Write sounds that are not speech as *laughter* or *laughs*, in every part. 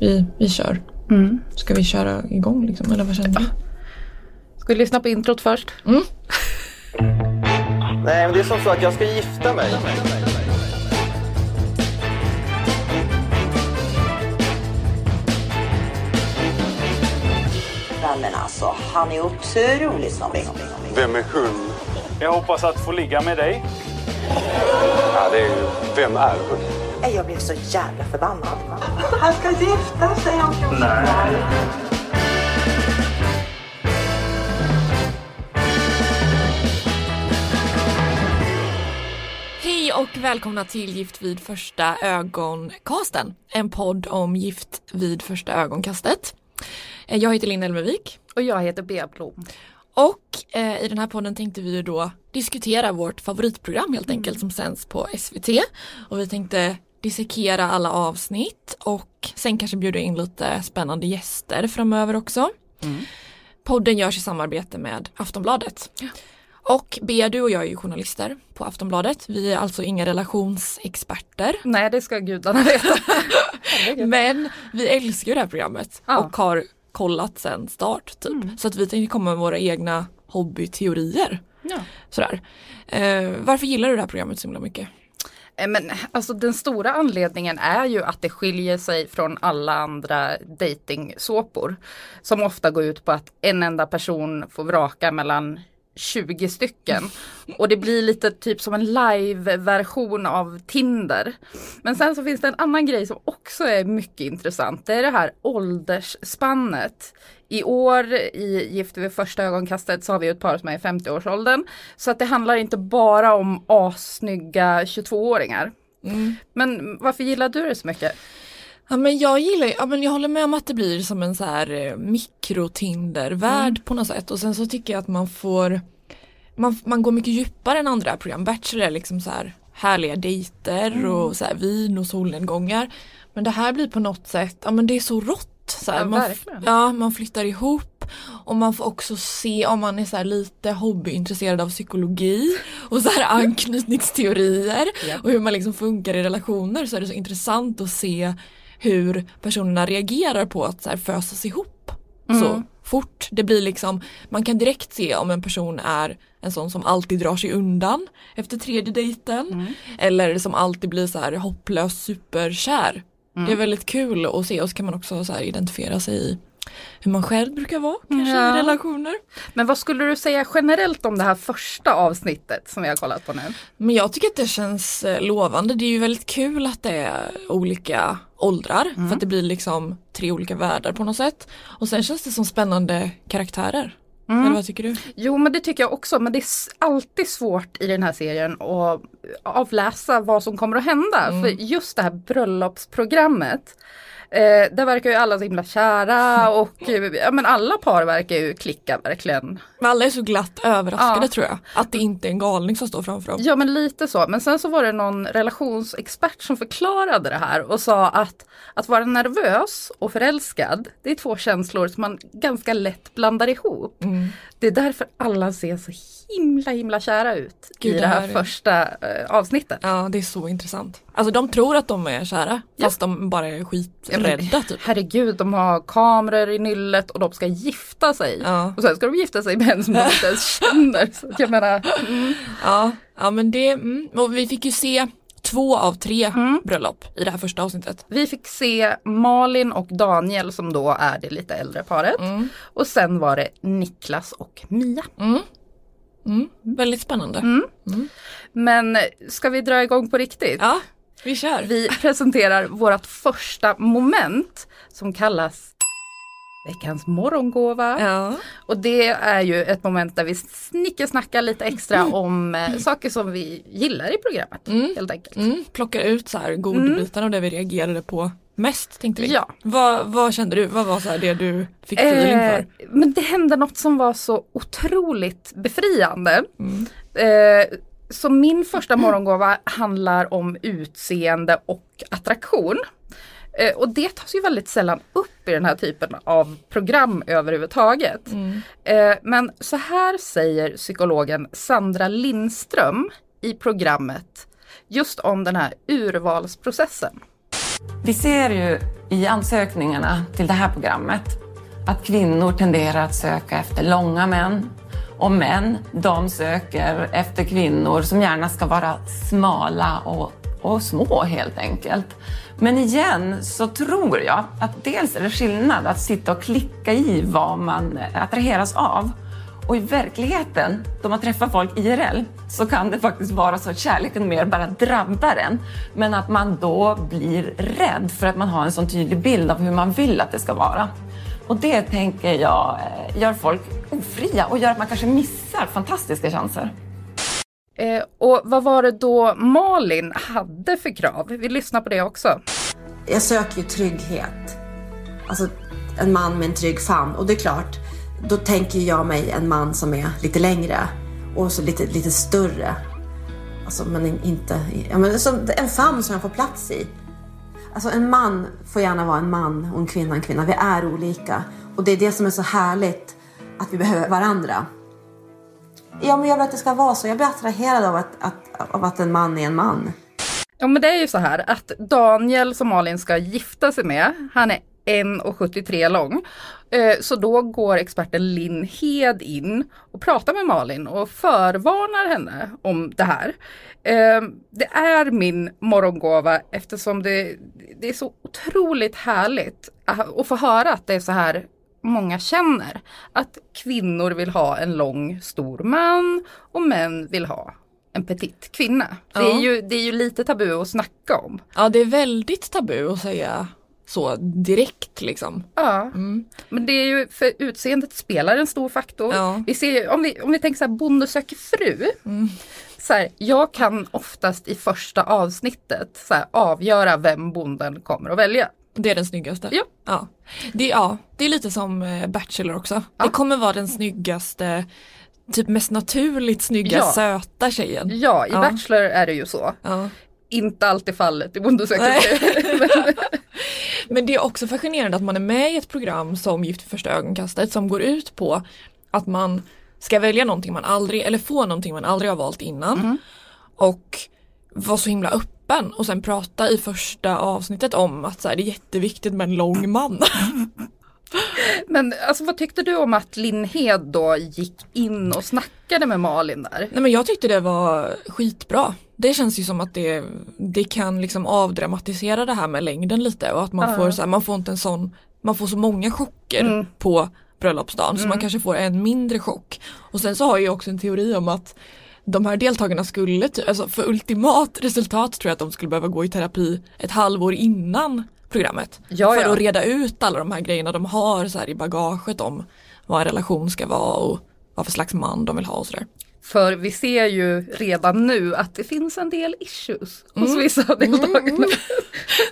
vi, vi kör. Mm. Ska vi köra igång liksom? Eller vad känner du? Ska vi lyssna på introt först? Mm. Nej, men det är som så att jag ska gifta mig. Men alltså, han är otroligt snobbig. Vem är hon? Jag hoppas att få ligga med dig. Ja, det är ju... Vem är hon? Nej, Jag blev så jävla förbannad. Han ska gifta sig om 14 dagar. Hej och välkomna till Gift vid första ögonkasten. En podd om gift vid första ögonkastet. Eh, Jag heter Linn Elmervik Och jag heter Bea Blom. och eh, i den här podden tänkte vi ju då diskutera vårt favoritprogram helt enkelt som sänds på SVT. Och vi tänkte dissekera alla avsnitt och sen kanske bjuda in lite spännande gäster framöver också. Podden görs i samarbete med Aftonbladet. Och Bea, du och jag är ju journalister på Aftonbladet. Vi är alltså inga relationsexperter. Nej, det ska gudarna veta. *laughs* Men vi älskar ju det här programmet Ja. och har kollat sen start typ. Så att vi tänkte komma med våra egna hobbyteorier. Ja. Sådär. Eh, varför gillar du det här programmet så himla mycket? Eh, men alltså den stora anledningen är ju att det skiljer sig från alla andra dejtingsåpor. Som ofta går ut på att en enda person får vraka mellan 20 stycken. Och det blir lite typ som en live-version av Tinder. Men sen så finns det en annan grej som också är mycket intressant. Det är det här åldersspannet. I år i Gift vid första ögonkastet så har vi ett par som är i 50-årsåldern. Så att det handlar inte bara om assnygga 22-åringar. Men varför gillar du det så mycket? Ja men jag gillar ja men jag håller med om att det blir som en så här eh, mikro-Tinder-värld på något sätt och sen så tycker jag att man får man, man går mycket djupare än andra program. Bachelor är liksom så här härliga dejter och så här vin och solnedgångar. Men det här blir på något sätt, ja men det är så rått. Så här, Ja, man, ja, man flyttar ihop och man får också se om man är så lite hobbyintresserad av psykologi och så här *laughs* anknytningsteorier och hur man liksom funkar i relationer så är det så intressant att se hur personerna reagerar på att så här fösas ihop så fort. Det blir liksom, man kan direkt se om en person är en sån som alltid drar sig undan efter tredje dejten eller som alltid blir så här hopplös superkär. Det är väldigt kul att se och så kan man också så identifiera sig i hur man själv brukar vara kanske Ja. i relationer. Men vad skulle du säga generellt om det här första avsnittet som vi har kollat på nu? Men jag tycker att det känns eh, lovande. Det är ju väldigt kul att det är olika åldrar för att det blir liksom tre olika världar på något sätt. Och sen känns det som spännande karaktärer. Eller vad tycker du? Jo men det tycker jag också men det är alltid svårt i den här serien att avläsa vad som kommer att hända. För just det här bröllopsprogrammet Eh, där verkar ju alla så himla kära och ja, men alla par verkar ju klicka verkligen. Men alla är så glatt överraskade Ja. tror jag. Att det inte är en galning som står framför dem. Ja men lite så. Men sen så var det någon relationsexpert som förklarade det här och sa att att vara nervös och förälskad det är två känslor som man ganska lätt blandar ihop. Mm. Det är därför alla ser så himla himla kära ut Gud, i det det här här är- första eh, avsnittet. Ja det är så intressant. Alltså de tror att de är kära fast de bara är Ja, skiträdda typ. Herregud, de har kameror i nyllet och de ska gifta sig. Ja. Och sen ska de gifta sig med en som de inte ens *laughs* känner. Så jag menar, mm. Ja, ja men det, mm. och vi fick ju se två av tre bröllop i det här första avsnittet. Vi fick se Malin och Daniel som då är det lite äldre paret. Och sen var det Niklas och Mia. Mm. Väldigt spännande. Men ska vi dra igång på riktigt? Ja, vi kör. Vi presenterar vårt första moment som kallas Veckans morgongåva. Ja. Och det är ju ett moment där vi snickesnackar lite extra om eh, saker som vi gillar i programmet. Helt enkelt. Mm, plockar ut så här godbitarna och det vi reagerade på mest tänkte vi. Ja. Vad, vad kände du? Vad var så det du fick feeling Eh, för? men det hände något som var så otroligt befriande. Mm. Eh, så min första morgongåva handlar om utseende och attraktion. Eh, och det tas ju väldigt sällan upp i den här typen av program överhuvudtaget. Mm. Eh, men så här säger psykologen Sandra Lindström i programmet just om den här urvalsprocessen. Vi ser ju i ansökningarna till det här programmet att kvinnor tenderar att söka efter långa män och män, de söker efter kvinnor som gärna ska vara smala och, och små helt enkelt. Men igen så tror jag att dels är det skillnad att sitta och klicka i vad man attraheras av. Och i verkligheten, då man träffar folk IRL, så kan det faktiskt vara så att kärleken mer bara drabbar en. Men att man då blir rädd för att man har en sån tydlig bild av hur man vill att det ska vara. Och det tänker jag eh, gör folk ofria och gör att man kanske missar fantastiska chanser. Eh, och vad var det då Malin hade för krav? Vi lyssnar på det också. Jag söker ju trygghet. Alltså en man med en trygg famn. Och det är klart, då tänker jag mig en man som är lite längre och så lite, lite större. Alltså men inte, ja, men som en famn som jag får plats i. Alltså en man får gärna vara en man och en kvinna en kvinna. Vi är olika. Och det är det som är så härligt, att vi behöver varandra. Ja, men jag vill att det ska vara så. Jag blir attraherad av att, att, av att en man är en man. Ja men det är ju så här att Daniel som Malin ska gifta sig med, han är 1,73 lång. Eh, så då går experten Linn Hed in och pratar med Malin och förvarnar henne om det här. Eh, det är min morgongåva eftersom det, det är så otroligt härligt att få höra att det är så här många känner. Att kvinnor vill ha en lång stor man och män vill ha en petit kvinna. Det, är ju, det är ju lite tabu att snacka om. Ja det är väldigt tabu att säga så direkt liksom. Ja, mm. men det är ju för utseendet spelar en stor faktor. Ja. Vi ser, om, vi, om vi tänker så här Bonde söker fru. Mm. Så här, jag kan oftast i första avsnittet så här, avgöra vem bonden kommer att välja. Det är den snyggaste? Ja. Ja, det, ja, det är lite som eh, Bachelor också. Ja. Det kommer vara den snyggaste typ mest naturligt snygga ja. söta tjejen. Ja, i ja. Bachelor är det ju så. Ja. Inte alltid fallet i Bonde söker *laughs* Men det är också fascinerande att man är med i ett program som Gift för första ögonkastet som går ut på att man ska välja någonting man aldrig, eller få någonting man aldrig har valt innan. Mm. Och vara så himla öppen och sen prata i första avsnittet om att så här, det är jätteviktigt med en lång man. *laughs* Men alltså, vad tyckte du om att Linn Hed då gick in och snackade med Malin där? Nej men jag tyckte det var skitbra. Det känns ju som att det, det kan liksom avdramatisera det här med längden lite och att man, uh. får, så här, man får inte en sån, man får så många chocker mm. på bröllopsdagen mm. så man mm. kanske får en mindre chock. Och sen så har jag också en teori om att de här deltagarna skulle, alltså för ultimat resultat tror jag att de skulle behöva gå i terapi ett halvår innan programmet. Ja, för ja. att reda ut alla de här grejerna de har så här i bagaget om vad en relation ska vara och vad för slags man de vill ha och sådär. För vi ser ju redan nu att det finns en del issues hos mm. vissa av deltagarna. Mm.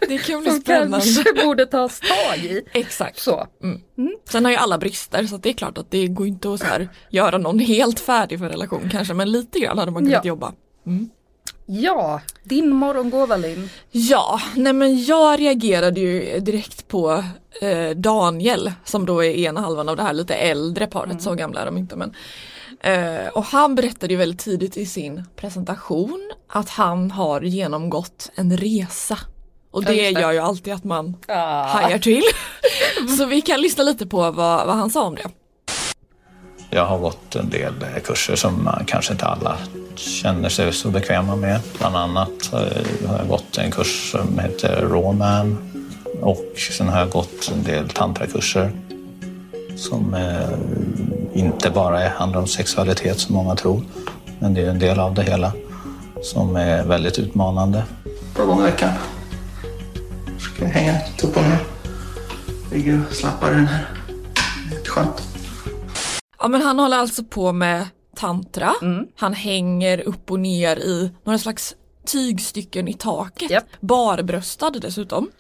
Det kan bli *laughs* spännande. Som kanske borde tas tag i. Exakt. Så. Mm. Mm. Sen har ju alla brister så det är klart att det går inte att så här, göra någon helt färdig för relation kanske men lite grann hade man kunnat ja. jobba. Mm. Ja, din morgongåva Linn. Ja, nej men jag reagerade ju direkt på eh, Daniel som då är ena halvan av det här lite äldre paret, mm. så gamla är de inte men eh, och han berättade ju väldigt tidigt i sin presentation att han har genomgått en resa. Och det, det. gör ju alltid att man ah. hajar till. *laughs* så vi kan lyssna lite på vad, vad han sa om det. Jag har gått en del eh, kurser som eh, kanske inte alla känner sig så bekväma med. Bland annat eh, har jag gått en kurs som heter Rawman och sen har jag gått en del tantrakurser som inte bara handlar om sexualitet som många tror, men det är en del av det hela som är väldigt utmanande. Ett par gånger i veckan. Ska jag hänga upp och ner. Ligger och slappar i den här. Det är skönt. Ja men han håller alltså på med tantra. Mm. Han hänger upp och ner i några slags tygstycken i taket. Yep. Barbröstad dessutom.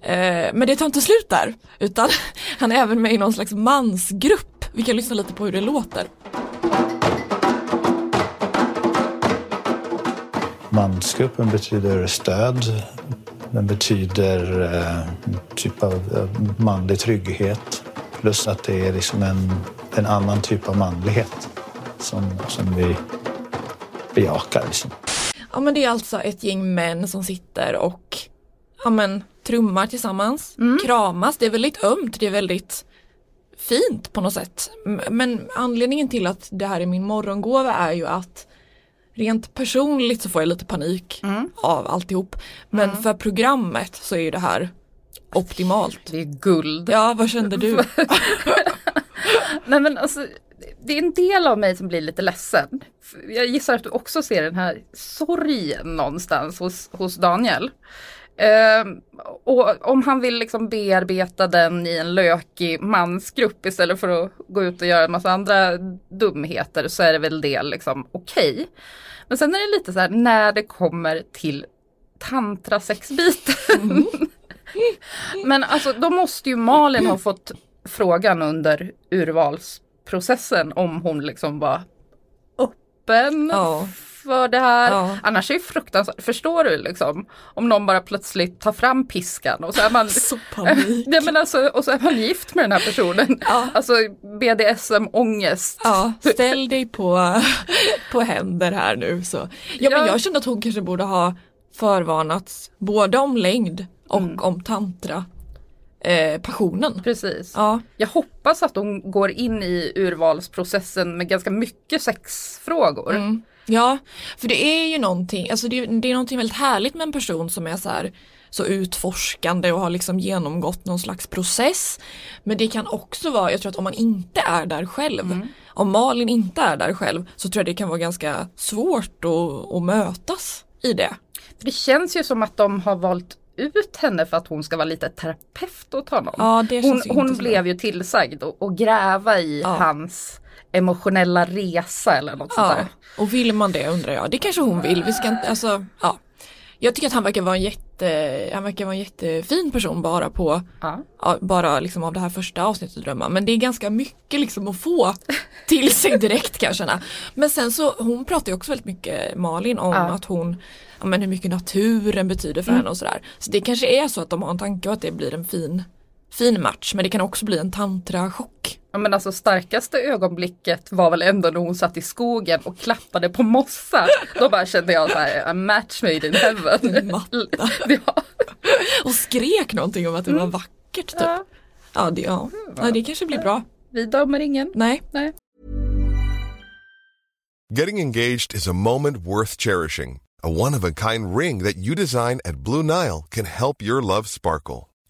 Eh, men det tar inte slut där utan *laughs* han är även med i någon slags mansgrupp. Vi kan lyssna lite på hur det låter. Mansgruppen betyder stöd. Den betyder eh, typ av manlig trygghet. Plus att det är liksom en, en annan typ av manlighet som, som vi bejakar. Liksom. Ja men det är alltså ett gäng män som sitter och ja, men, trummar tillsammans, kramas, det är väldigt ömt, det är väldigt fint på något sätt. Men anledningen till att det här är min morgongåva är ju att rent personligt så får jag lite panik av alltihop. Men för programmet så är ju det här optimalt. Det är guld. Ja, vad kände du? *laughs* Nej men alltså, det är en del av mig som blir lite ledsen. Jag gissar att du också ser den här sorgen någonstans hos, hos Daniel. Ehm, och om han vill liksom bearbeta den i en lökig mansgrupp istället för att gå ut och göra en massa andra dumheter så är det väl det liksom okej. Men sen är det lite så här när det kommer till tantrasexbiten. *laughs* Men alltså då måste ju Malin ha fått frågan under urvalsprocessen om hon liksom var öppen Ja. för det här. Ja. Annars är det fruktansvärt, förstår du liksom? Om någon bara plötsligt tar fram piskan och så är man *laughs* Så panik. Nej, men alltså, och så är man gift med den här personen. Ja. Alltså BDSM-ångest. Ja, ställ dig på, på händer här nu så. Ja, men Ja. jag kände att hon kanske borde ha förvarnats både om längd och Mm. om tantra eh, passionen. Precis. Ja, Jag hoppas att hon går in i urvalsprocessen med ganska mycket sexfrågor. Mm. Ja, för det är ju någonting, alltså det, är- det är någonting väldigt härligt med en person som är så här så utforskande och har liksom genomgått någon slags process. Men det kan också vara, jag tror att om man inte är där själv, om Malin inte är där själv så tror jag det kan vara ganska svårt att, att mötas i det. För det känns ju som att de har valt ut henne för att hon ska vara lite terapeut åt honom. Ja, hon hon blev ju tillsagd att gräva i Ja. hans emotionella resa eller något sånt Ja, där. och vill man det undrar jag. Det kanske hon vill. Vi ska inte, alltså, ja. Jag tycker att han verkar vara en jätte, han verkar vara en jättefin person bara på, Ja. ja, bara liksom av det här första avsnittet drömma. Men det är ganska mycket liksom att få *laughs* till sig direkt kan jag känna. Men sen så, hon pratar ju också väldigt mycket Malin om Ja. Mm. att hon, ja men hur mycket naturen betyder för henne och sådär. Så det kanske är så att de har en tanke och att det blir en fin, fin match. Men det kan också bli en tantrachock. Ja, men alltså starkaste ögonblicket var väl ändå när hon satt i skogen och klappade på mossa. Då bara kände jag så här, a match made in heaven. Matta. *laughs* ja. Och skrek någonting om att det var vackert typ. Ja. Ja, det, ja. ja, det kanske blir bra. Vi dömer ingen. Nej. Nej. Getting engaged is a moment worth cherishing. A one of a kind ring that you design at Blue Nile can help your love sparkle.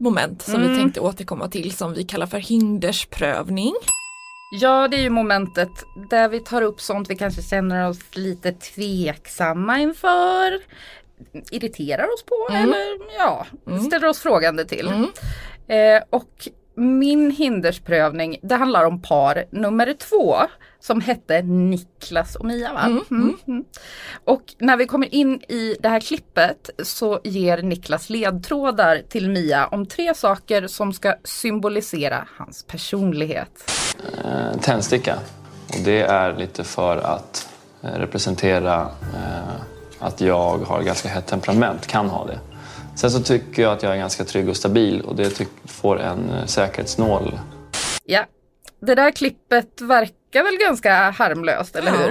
moment som vi Mm. tänkte återkomma till som vi kallar för hindersprövning. Ja, det är ju momentet där vi tar upp sånt vi kanske känner oss lite tveksamma inför. Irriterar oss på eller ja, ställer oss frågande till. Eh, och min hindersprövning, det handlar om par nummer två som hette Niklas och Mia. Va? Mm, mm. Och när vi kommer in i det här klippet så ger Niklas ledtrådar till Mia om tre saker som ska symbolisera hans personlighet. eh, tändsticka. Och det är lite för att eh, representera eh, att jag har ganska hett temperament, kan ha det. Sen så tycker jag att jag är ganska trygg och stabil och det får en eh, säkerhetsnål. Ja, det där klippet verkar väl ganska harmlöst, eller hur?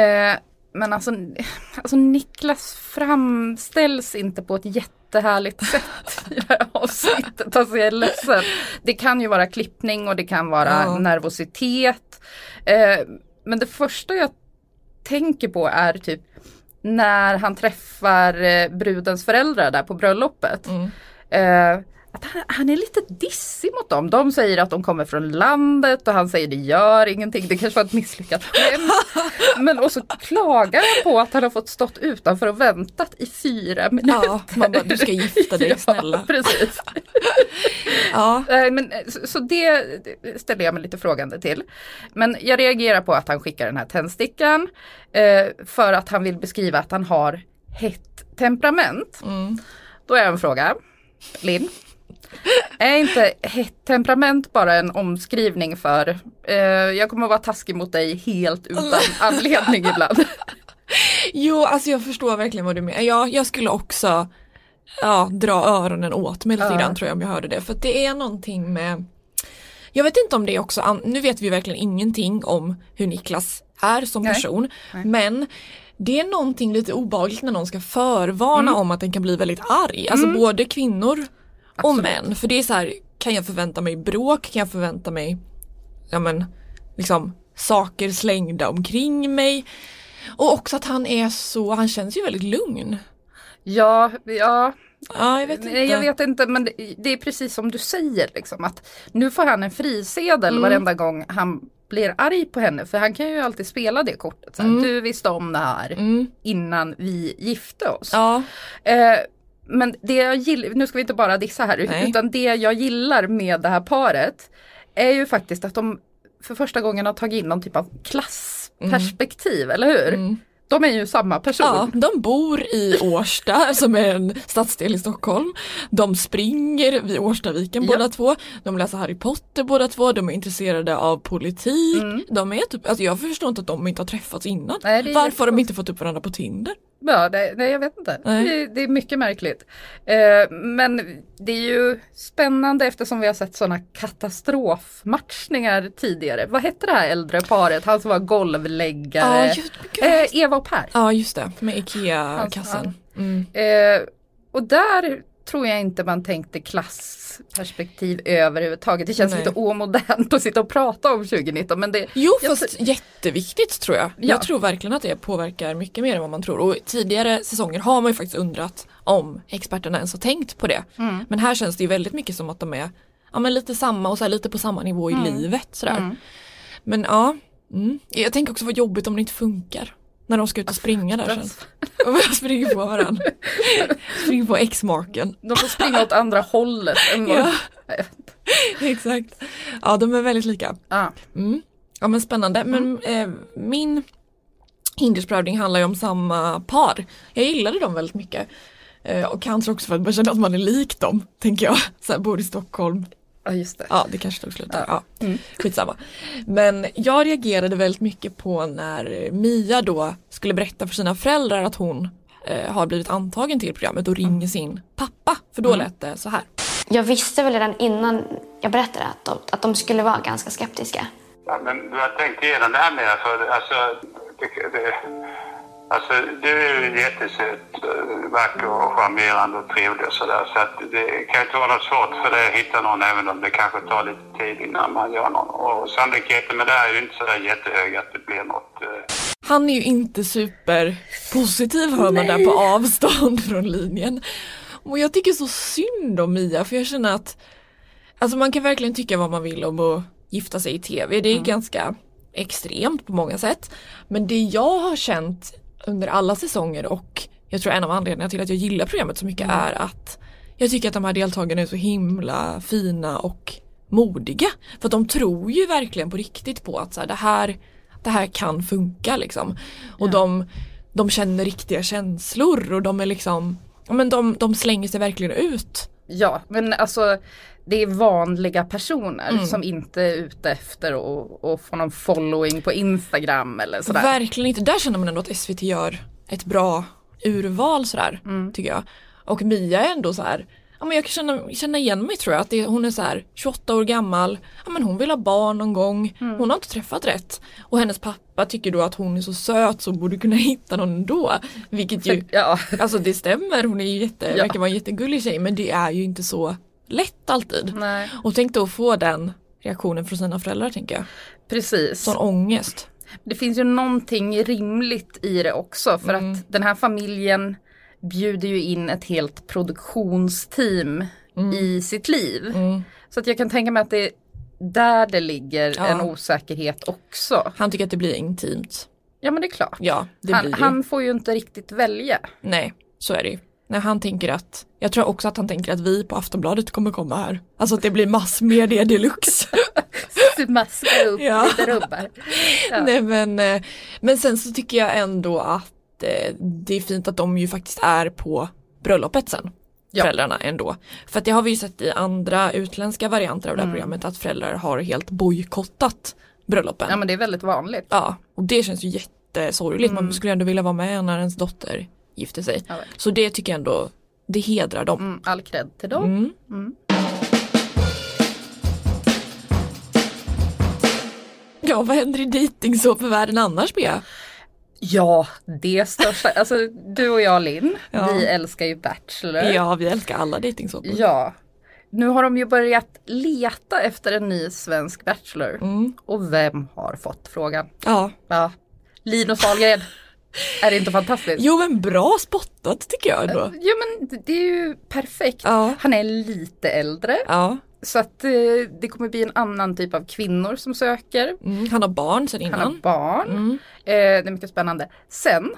Eh, men alltså, *laughs* alltså Niklas framställs inte på ett jättehärligt sätt i det här *laughs* avsnittet. Alltså jag är ledsen. Det kan ju vara klippning och det kan vara Ja. nervositet. Eh, men det första jag tänker på är typ när han träffar eh, brudens föräldrar där på bröllopet. Eh, att han, han är lite dissig mot dem. De säger att de kommer från landet och han säger det gör ingenting. Det kanske var ett misslyckat skämt. *laughs* Men och så klagar han på att han har fått stått utanför och väntat i fyra minuter. Ja, man bara, du ska gifta dig, *laughs* snälla. Ja, precis. *laughs* Ja. Eh, Men, eh, så, så det ställer jag mig lite frågande till. Men jag reagerar på att han skickar den här tändstickan eh, för att han vill beskriva att han har hett temperament. Då är en fråga, Linn. Är inte temperament bara en omskrivning för eh, jag kommer att vara taskig mot dig helt utan *laughs* anledning ibland. Jo, alltså jag förstår verkligen vad du menar. Ja, jag skulle också ja, dra öronen åt mig lite Ja. grann tror jag om jag hörde det. För det är någonting med Jag vet inte om det är också, nu vet vi verkligen ingenting om hur Niklas är som person. Nej. Men det är någonting lite obehagligt när någon ska förvarna Mm. om att den kan bli väldigt arg. Alltså Mm. både kvinnor och Absolut. män. För det är så här, kan jag förvänta mig bråk? Kan jag förvänta mig ja men liksom saker slängda omkring mig? Och också att han är så, han känns ju väldigt lugn. Ja, ja. Ja, jag vet inte. Jag vet inte men det, det är precis som du säger liksom att nu får han en frisedel Mm. varenda gång han blir arg på henne för han kan ju alltid spela det kortet. Så Mm. Du visste om det här innan vi gifte oss. Ja. Eh, men det jag gillar, nu ska vi inte bara dissa här, Nej. utan det jag gillar med det här paret är ju faktiskt att de för första gången har tagit in någon typ av klassperspektiv, eller hur? De är ju samma person. Ja, de bor i Årsta *laughs* som är en stadsdel i Stockholm. De springer vid Årstaviken båda två. De läser Harry Potter båda två. De är intresserade av politik. De är typ, alltså jag förstår inte att de inte har träffats innan. Nej, Varför har de inte fått upp varandra på Tinder? Ja, det, nej jag vet inte. Det, det är mycket märkligt. Eh, men det är ju spännande eftersom vi har sett sådana katastrofmatchningar tidigare. Vad hette det här äldre paret? Han som var golvläggare. Ja, just- eh, Eva och Per. Ja just det, med IKEA-kassen. Mm. Eh, och där tror jag inte man tänkte klassperspektiv överhuvudtaget. Det känns Nej. lite omodernt att sitta och prata om 2019. Men det, Jo jag fast jätteviktigt tror jag. Ja. Jag tror verkligen att det påverkar mycket mer än vad man tror. Och tidigare säsonger har man ju faktiskt undrat om experterna ens har tänkt på det. Mm. Men här känns det ju väldigt mycket som att de är ja, men lite samma och så här, lite på samma nivå i Mm. livet. Sådär. Mm. Men ja, mm. jag tänker också vad jobbigt om det inte funkar. När de ska ut och springa där sen. Och jag springer på varandra. *laughs* springer på X-marken. De får springa åt andra hållet. Än Ja. Exakt. Ja de är väldigt lika. Mm. Ja men spännande. Men eh, min hindersprövning handlar ju om samma par. Jag gillade dem väldigt mycket. Eh, och kanske också för att man känner att man är lik dem, tänker jag. Så här, bor i Stockholm. Ja just det. Ja det kanske tog slut där. Ja. Mm. Skitsamma. Men jag reagerade väldigt mycket på när Mia då skulle berätta för sina föräldrar att hon eh, har blivit antagen till programmet och ringer sin pappa. För då Mm. lät det så här. Jag visste väl redan innan jag berättade att de, att de skulle vara ganska skeptiska. Ja, men du har tänkt igenom det här med för alltså, det, det, alltså du är ju jättesöt, eh, vacker och charmerande och trevlig och sådär. Så att det kan inte vara något svårt för dig att hitta någon även om det kanske tar lite tid innan man gör någon. Och sannolikheten med det är ju inte sådär jättehög att det blir något. Eh, Han är ju inte superpositiv hör man där på avstånd från linjen. Och jag tycker så synd om Mia för jag känner att Alltså man kan verkligen tycka vad man vill om att gifta sig i tv. Det är ganska extremt på många sätt. Men det jag har känt under alla säsonger och jag tror en av anledningarna till att jag gillar programmet så mycket är att jag tycker att de här deltagarna är så himla fina och modiga. För att de tror ju verkligen på riktigt på att så här, det, här, det här kan funka liksom. Och de, de känner riktiga känslor och de är liksom, ja men de, de slänger sig verkligen ut. Ja, men alltså det är vanliga personer Mm. som inte är ute efter att få någon following på Instagram eller sådär. Verkligen inte. Där känner man ändå att SVT gör ett bra urval sådär, Mm. tycker jag. Och Mia är ändå så här, ja men jag kan känna, känna igen mig tror jag, att det, hon är så här 28 år gammal, ja men hon vill ha barn någon gång, Mm. hon har inte träffat rätt. Och hennes pappa tycker då att hon är så söt så hon borde kunna *laughs* hitta någon ändå. Vilket ju, ja. alltså det stämmer, hon är ju jätte, Ja. verkar vara en jättegullig tjej men det är ju inte så lätt alltid. Nej. Och tänk då att få den reaktionen från sina föräldrar tänker jag. Precis. Sån ångest. Det finns ju någonting rimligt i det också för Mm. att den här familjen bjuder ju in ett helt produktionsteam Mm. i sitt liv. Så att jag kan tänka mig att det är där det ligger Ja. en osäkerhet också. Han tycker att det blir intimt. Ja men det är klart. Ja, det han, blir han får ju inte riktigt välja. Nej, så är det ju. Nej, han tänker att, jag tror också att han tänker att vi på Aftonbladet kommer komma här. Alltså att det blir massmedia deluxe. *laughs* Maska upp Ja. lite rubbar. Ja. Nej men, eh, men sen så tycker jag ändå att eh, det är fint att de ju faktiskt är på bröllopet sen. föräldrarna ändå. För att det har vi ju sett i andra utländska varianter av det här Mm. programmet att föräldrar har helt bojkottat bröllopen. Ja men det är väldigt vanligt. Ja, och det känns ju jättesorgligt. Mm. Man skulle ändå vilja vara med när ens dotter gifter sig. Ja. Så det tycker jag ändå, det hedrar dem. Mm, all cred till dem. Mm. Mm. Ja, vad händer i dejtingsåpvärlden annars Bea? Ja, det största. Alltså du och jag Linn, Ja. vi älskar ju Bachelor. Ja, vi älskar alla dejtingsåpor. Ja. Nu har de ju börjat leta efter en ny svensk Bachelor. Och vem har fått frågan? Ja. Ja. Linus Wahlgren. Är det inte fantastiskt? Jo men bra spottat tycker jag ändå. Ja men det är ju perfekt. Han är lite äldre. Ja. Så att eh, det kommer bli en annan typ av kvinnor som söker. Mm, han har barn sedan innan. Han har barn. Eh, det är mycket spännande. Sen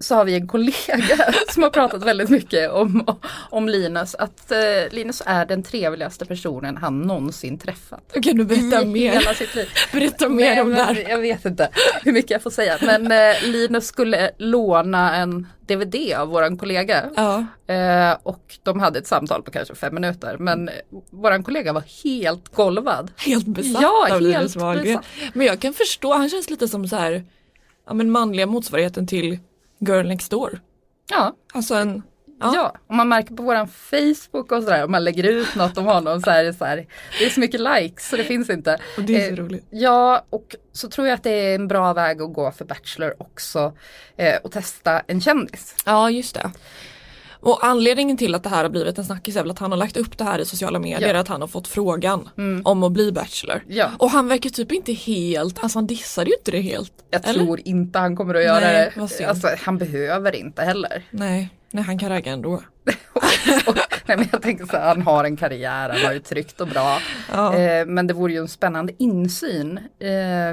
så har vi en kollega *laughs* som har pratat väldigt mycket om, om Linus. Att eh, Linus är den trevligaste personen han någonsin träffat. Kan du berätta I mer? hela sitt liv. *laughs* Berätta mer Nej, om det här. Jag vet inte hur mycket jag får säga. Men eh, Linus skulle låna en DVD av våran kollega. Ja. Eh, och de hade ett samtal på kanske fem minuter. Men våran kollega var helt golvad. Helt besatt Ja, av Linus Wahlgren. Men jag kan förstå, han känns lite som så här, ja men manliga motsvarigheten till Girl Next Door. Ja. Alltså en, Ja. och man märker på våran Facebook och sådär, om man lägger ut något om honom så är det så här, det är så mycket likes så det finns inte. Och det är så Eh, roligt. Ja, och så tror jag att det är en bra väg att gå för Bachelor också eh, och testa en kändis. Ja just det. Och anledningen till att det här har blivit en snackis är väl att han har lagt upp det här i sociala medier, Ja. att han har fått frågan om att bli Bachelor. Ja. Och han verkar typ inte helt, alltså han dissade ju inte det helt. Jag eller? tror inte han kommer att göra Nej, det. Alltså, han behöver inte heller. Nej, nej han kan ragga ändå. *laughs* Nej, men jag tänker så här, han har en karriär, han har det tryggt och bra. Ja. Eh, men det vore ju en spännande insyn eh,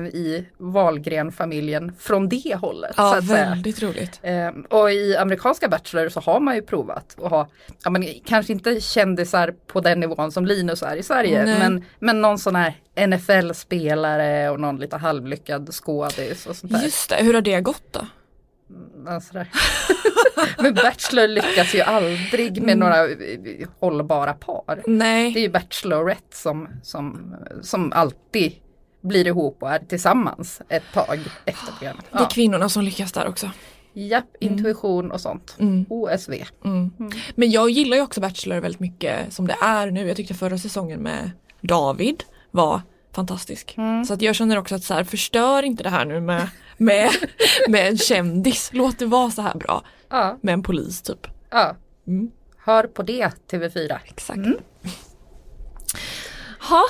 i Wahlgren-familjen från det hållet. så Ja, att säga. väldigt roligt. Eh, och i amerikanska Bachelor så har man ju provat att ha, ja, men, kanske inte kändisar på den nivån som Linus är i Sverige, Nej. men, men någon sån här NFL-spelare och någon lite halvlyckad skådis och sånt där. Just det, hur har det gått då? Ja, sådär. *laughs* *laughs* men Bachelor lyckas ju aldrig med Mm. några eh, hållbara par. Nej. Det är ju Bachelorette som, som, som alltid blir ihop och är tillsammans ett tag efter programmet. Det är kvinnorna som lyckas där också. Japp, intuition och sånt. Mm. OSV. Mm. Men jag gillar ju också Bachelor väldigt mycket som det är nu. Jag tyckte förra säsongen med David var fantastisk. Mm. Så att jag känner också att så här, förstör inte det här nu med, med, *laughs* med en kändis. Låt det vara så här bra. Ja. Med en polis typ. Ja. Mm. Hör på det TV4. Exakt. Ha.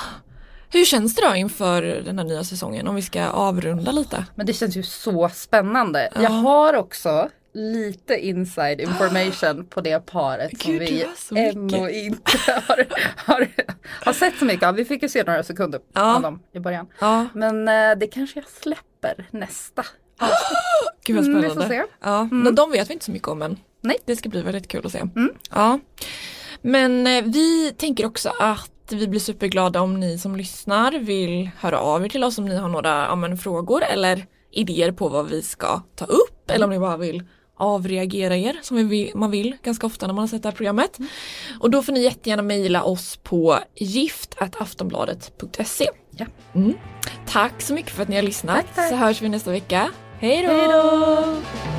Hur känns det då inför den här nya säsongen om vi ska avrunda lite? Men det känns ju så spännande. Ja. Jag har också lite inside information *gasps* på det paret som Gud, du vi ännu inte har, har, har sett så mycket av. Vi fick ju se några sekunder Ja. av dem i början. Ja. Men eh, det kanske jag släpper nästa *gasps* Gud vad Mm, vi spännande. får se. Ja, men de vet vi inte så mycket om än. Nej. Det ska bli väldigt kul att se. Ja. Men eh, vi tänker också att vi blir superglada om ni som lyssnar vill höra av er till oss om ni har några ja, men, frågor eller idéer på vad vi ska ta upp eller om ni bara vill avreagera er som vi man vill ganska ofta när man har sett det här programmet. Och då får ni jättegärna mejla oss på gift.aftonbladet.se. Ja. Mm. Tack så mycket för att ni har lyssnatt Tack, tack. så hörs vi nästa vecka. Hej då!